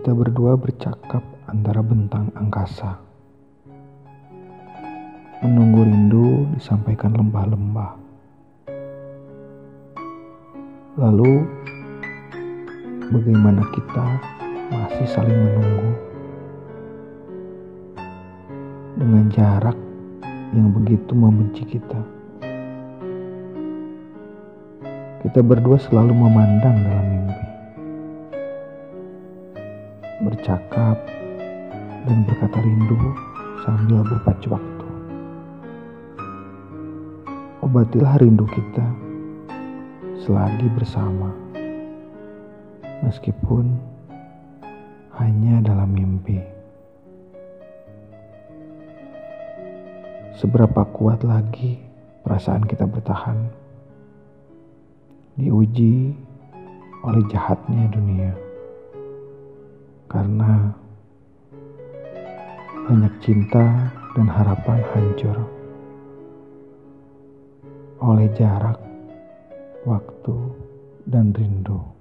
Kita berdua bercakap antara bentang angkasa. Menunggu rindu disampaikan lembah-lembah. Lalu, bagaimana kita masih saling menunggu dengan jarak yang begitu membenci kita. Kita berdua selalu memandang dalam bercakap dan berkata rindu sambil berpacu waktu. Obatilah rindu kita selagi bersama, meskipun hanya dalam mimpi. Seberapa kuat lagi perasaan kita bertahan? diuji oleh jahatnya dunia. Karena banyak cinta dan harapan hancur oleh jarak, waktu, dan rindu.